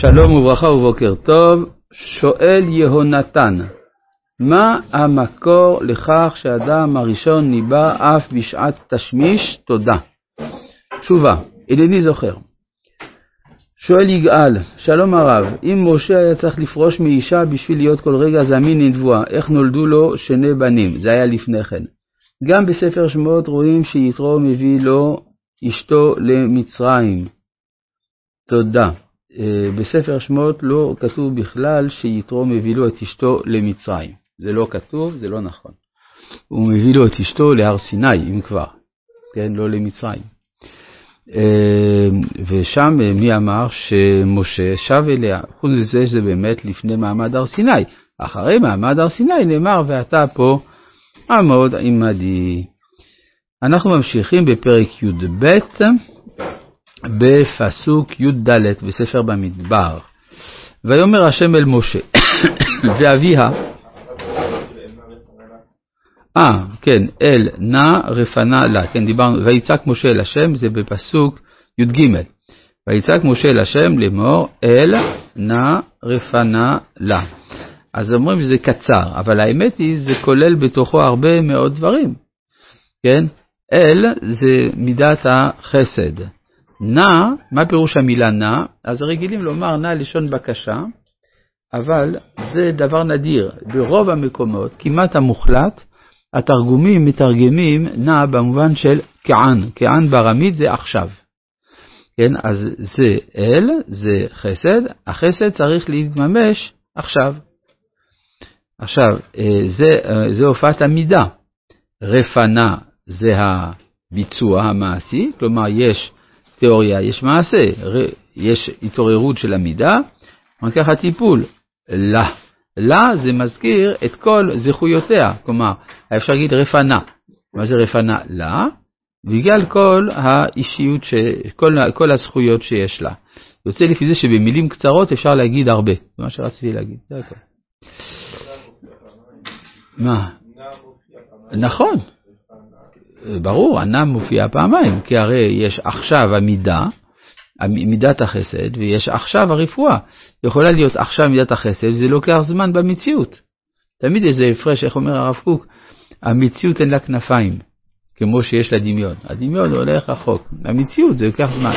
שלום וברכה ובוקר טוב, שואל יהונתן, מה המקור לכך שאדם הראשון ניבא אף בשעת תשמיש? תודה. תשובה, אינני זוכר. שואל יגאל, שלום הרב, אם משה היה צריך לפרוש מאישה בשביל להיות כל רגע זמין לנבואה, איך נולדו לו שני בנים? זה היה לפני כן. גם בספר שמות רואים שיתרו מביא לו אשתו למצרים. תודה. אה, בספר שמות לא כתוב בכלל שיתרו מביא לו את אשתו למצרים. זה לא כתוב, זה לא נכון. הוא מביא לו את אשתו להר סיני, אם כבר, כן, לא למצרים. אה, ושם אה, מי אמר שמשה שב אליה? חוץ מזה שזה באמת לפני מעמד הר סיני. אחרי מעמד הר סיני נאמר, ואתה פה עמוד עמדי. אנחנו ממשיכים בפרק י"ב, בפסוק י"ד בספר במדבר. ויאמר השם אל משה, ואביה, אה, כן, אל נא רפנה לה, כן, דיברנו, ויצעק משה אל השם, זה בפסוק י"ג. ויצעק משה אל השם לאמור, אל נא רפנה לה. אז אומרים שזה קצר, אבל האמת היא, זה כולל בתוכו הרבה מאוד דברים, כן? אל זה מידת החסד. נע, מה פירוש המילה נע? אז רגילים לומר נע לשון בקשה, אבל זה דבר נדיר. ברוב המקומות, כמעט המוחלט, התרגומים מתרגמים נע במובן של כען. כען בארמית זה עכשיו. כן, אז זה אל, זה חסד, החסד צריך להתממש עכשיו. עכשיו, אה, זה, אה, זה הופעת המידה. רפנה זה הביצוע המעשי, כלומר יש תיאוריה, יש מעשה, יש התעוררות של המידה, רק הטיפול, לה. לה זה מזכיר את כל זכויותיה, כלומר, אפשר להגיד רפנה. מה זה רפנה? לה, בגלל כל האישיות, ש... כל, כל הזכויות שיש לה. יוצא לפי זה שבמילים קצרות אפשר להגיד הרבה, זה מה שרציתי להגיד, זה הכל. מה? נכון, ברור, ענה מופיע פעמיים, כי הרי יש עכשיו המידה, מידת החסד, ויש עכשיו הרפואה. יכולה להיות עכשיו מידת החסד, זה לוקח זמן במציאות. תמיד איזה הפרש, איך אומר הרב קוק, המציאות אין לה כנפיים, כמו שיש לה דמיון. הדמיון הולך רחוק, המציאות זה לוקח זמן.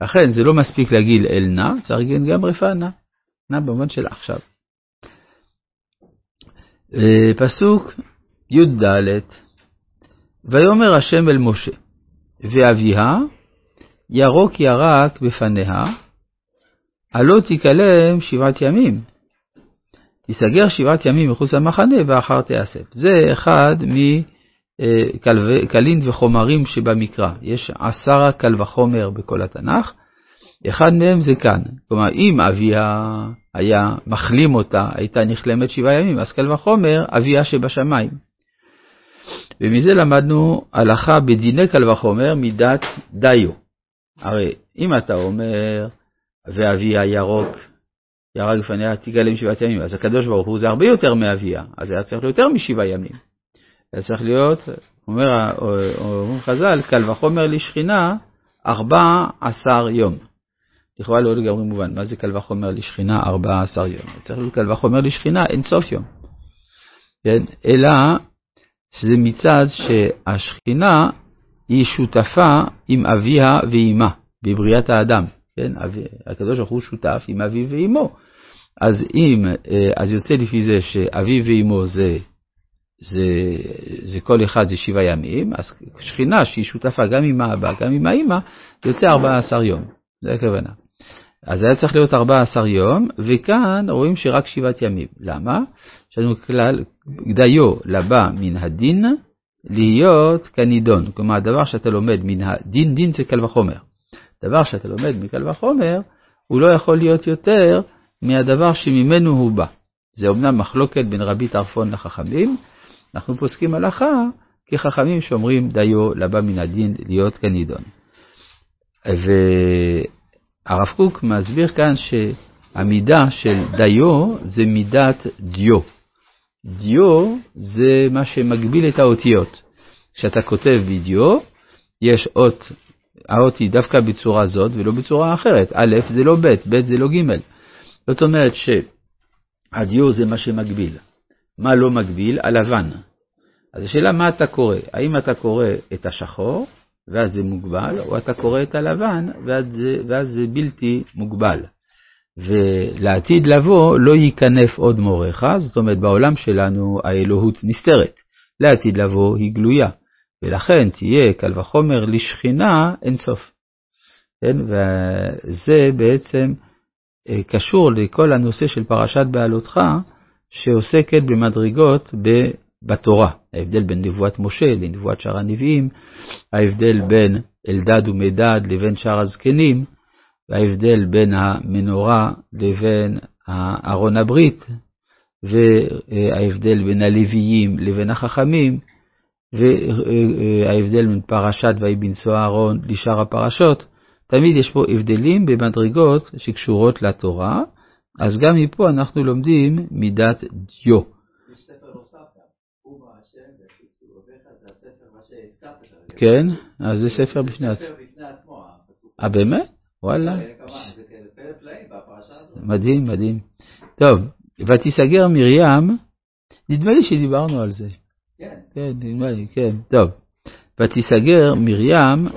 לכן זה לא מספיק להגיד אל נא, צריך להגיד גם רפואה נא, נא במובן של עכשיו. אה, פסוק י"ד ויאמר השם אל משה, ואביה ירוק ירק בפניה, הלא תיכלם שבעת ימים. תיסגר שבעת ימים מחוץ למחנה ואחר תיאסף. זה אחד מקלין וחומרים שבמקרא. יש עשרה קל וחומר בכל התנ"ך, אחד מהם זה כאן. כלומר, אם אביה היה מחלים אותה, הייתה נכלמת שבעה ימים, אז קל וחומר אביה שבשמיים. ומזה למדנו הלכה בדיני קל וחומר מידת דיו. הרי אם אתה אומר, ואביה ירוק, ירק לפניה תגלם שבעת ימים, אז הקדוש ברוך הוא זה הרבה יותר מאביה, אז היה צריך להיות יותר משבעה ימים. היה צריך להיות, אומר, אומר חז"ל, קל וחומר לשכינה, ארבע עשר יום. לכאורה לא לגמרי מובן, מה זה קל וחומר לשכינה ארבע עשר יום? צריך להיות קל וחומר לשכינה אין סוף יום. כן? אלא שזה מצד שהשכינה היא שותפה עם אביה ואימה בבריאת האדם. כן, הקדוש ברוך הוא שותף עם אביו ואימו. אז אם, אה, אז יוצא לפי זה שאביו ואימו זה, זה, זה כל אחד זה שבעה ימים, אז שכינה שהיא שותפה גם עם האבא, גם עם האימא, יוצא 14 יום, זה הכוונה. אז היה צריך להיות 14 יום, וכאן רואים שרק שבעת ימים. למה? יש לנו כלל, דיו לבא מן הדין, להיות כנידון. כלומר, הדבר שאתה לומד מן הדין, דין זה קל וחומר. דבר שאתה לומד מקל וחומר, הוא לא יכול להיות יותר מהדבר שממנו הוא בא. זה אומנם מחלוקת בין רבי טרפון לחכמים, אנחנו פוסקים הלכה כחכמים שאומרים דיו לבא מן הדין להיות כנידון. והרב קוק מסביר כאן שהמידה של דיו זה מידת דיו. דיו זה מה שמגביל את האותיות. כשאתה כותב בדיו, יש אות, האות היא דווקא בצורה זאת ולא בצורה אחרת. א' זה לא ב', ב' זה לא ג'. זאת אומרת שהדיו זה מה שמגביל. מה לא מגביל? הלבן. אז השאלה מה אתה קורא, האם אתה קורא את השחור, ואז זה מוגבל, או אתה קורא את הלבן, ואז זה, ואז זה בלתי מוגבל. ולעתיד לבוא לא ייכנף עוד מורך, זאת אומרת בעולם שלנו האלוהות נסתרת, לעתיד לבוא היא גלויה, ולכן תהיה קל וחומר לשכינה אינסוף. כן? וזה בעצם אה, קשור לכל הנושא של פרשת בעלותך, שעוסקת במדרגות בתורה. ההבדל בין נבואת משה לנבואת שאר הנביאים, ההבדל בין אלדד ומדד לבין שאר הזקנים, וההבדל בין המנורה לבין ארון הברית, וההבדל בין הלוויים לבין החכמים, וההבדל בין פרשת ויהי בנשוא אהרון לשאר הפרשות. תמיד יש פה הבדלים במדרגות שקשורות לתורה, אז גם מפה אנחנו לומדים מידת דיו. כן, אז זה ספר בפני עצמו. אה, באמת? וואלה. מדהים, מדהים. טוב, ותיסגר מרים, נדמה לי שדיברנו על זה. כן. כן, נדמה לי, כן, טוב. ותיסגר מרים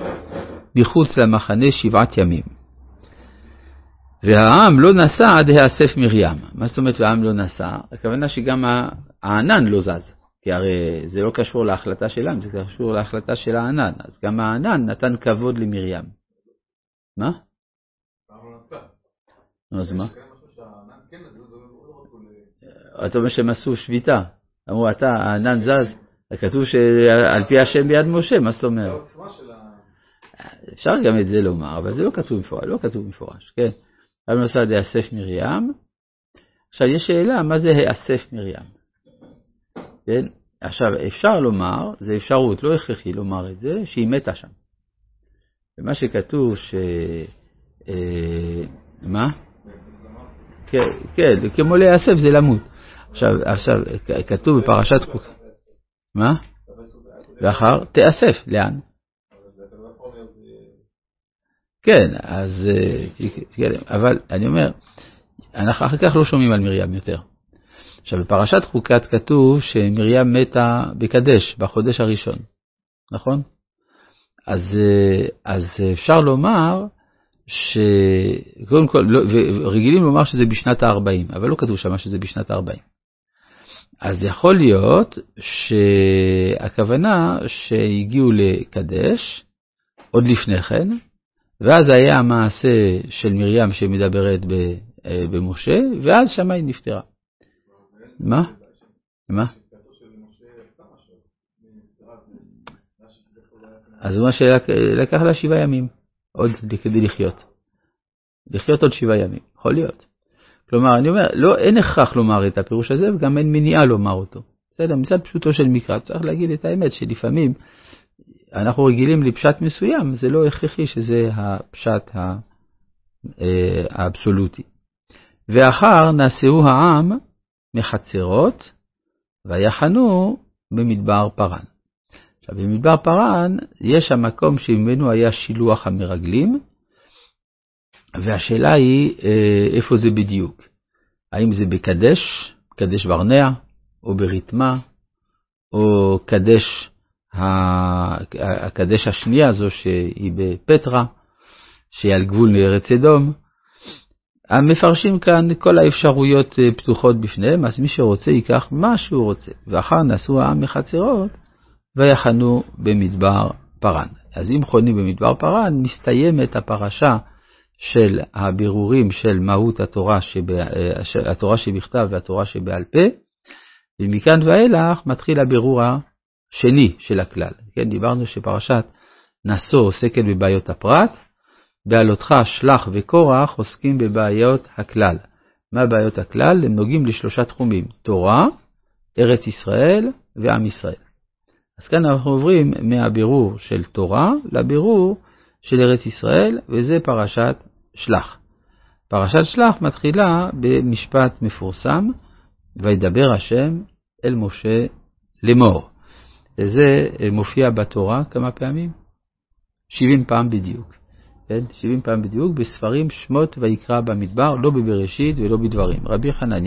מחוץ למחנה שבעת ימים. והעם לא נסע עד היאסף מרים. מה זאת אומרת והעם לא נסע? הכוונה שגם הענן לא זז. כי הרי זה לא קשור להחלטה שלהם, זה קשור להחלטה של הענן. אז גם הענן נתן כבוד למרים. מה? אז מה? אתה אומר שהם עשו שביתה. אמרו, אתה, הענן זז, כתוב שעל פי השם ביד משה, מה זאת אומרת? אפשר גם את זה לומר, אבל זה לא כתוב מפורש, לא כתוב מפורש, כן. רב נוסד יאסף מרים. עכשיו, יש שאלה, מה זה היאסף מרים? כן? עכשיו, אפשר לומר, זה אפשרות, לא הכרחי לומר את זה, שהיא מתה שם. ומה שכתוב ש... אה, מה? כן, כן, כמו להיאסף זה למות. עכשיו, עכשיו, כתוב בפרשת חוק... מה? ואחר תיאסף, לאן? כן, אז, אה, אבל אני אומר, אנחנו אחר כך לא שומעים על מרים יותר. עכשיו, בפרשת חוקת כתוב שמרים מתה בקדש, בחודש הראשון, נכון? אז, אה, אז אפשר לומר שקודם כל, לא, רגילים לומר שזה בשנת ה-40, אבל לא כתוב שם שזה בשנת ה-40. אז יכול להיות שהכוונה שהגיעו לקדש עוד לפני כן, ואז היה המעשה של מרים שמדברת אה, במשה, ואז שמה היא נפטרה. מה? מה? אז הוא שלקח לה שבעה ימים, עוד כדי לחיות. לחיות עוד שבעה ימים, יכול להיות. כלומר, אני אומר, לא, אין הכרח לומר את הפירוש הזה, וגם אין מניעה לומר אותו. בסדר, מצד פשוטו של מקרא, צריך להגיד את האמת, שלפעמים אנחנו רגילים לפשט מסוים, זה לא הכרחי שזה הפשט אה, האבסולוטי. ואחר נשאו העם מחצרות, ויחנו במדבר פרן. עכשיו, במדבר פרן יש המקום שממנו היה שילוח המרגלים, והשאלה היא אה, איפה זה בדיוק. האם זה בקדש, קדש ברנע, או בריתמה, או קדש, הקדש השנייה הזו שהיא בפטרה, שהיא על גבול מארץ אדום. המפרשים כאן כל האפשרויות אה, פתוחות בפניהם, אז מי שרוצה ייקח מה שהוא רוצה. ואחר נסעו העם מחצרות, ויחנו במדבר פרן. אז אם חונים במדבר פרן, מסתיימת הפרשה של הבירורים של מהות התורה, שבה, התורה שבכתב והתורה שבעל פה, ומכאן ואילך מתחיל הבירור השני של הכלל. כן, דיברנו שפרשת נשוא עוסקת בבעיות הפרט, בעלותך שלח וקורח עוסקים בבעיות הכלל. מה בעיות הכלל? הם נוגעים לשלושה תחומים, תורה, ארץ ישראל ועם ישראל. אז כאן אנחנו עוברים מהבירור של תורה לבירור של ארץ ישראל, וזה פרשת שלח. פרשת שלח מתחילה במשפט מפורסם, וידבר השם אל משה לאמור. וזה מופיע בתורה כמה פעמים? 70 פעם בדיוק. כן, 70 פעם בדיוק, בספרים שמות ויקרא במדבר, לא בבראשית ולא בדברים. רבי חנניה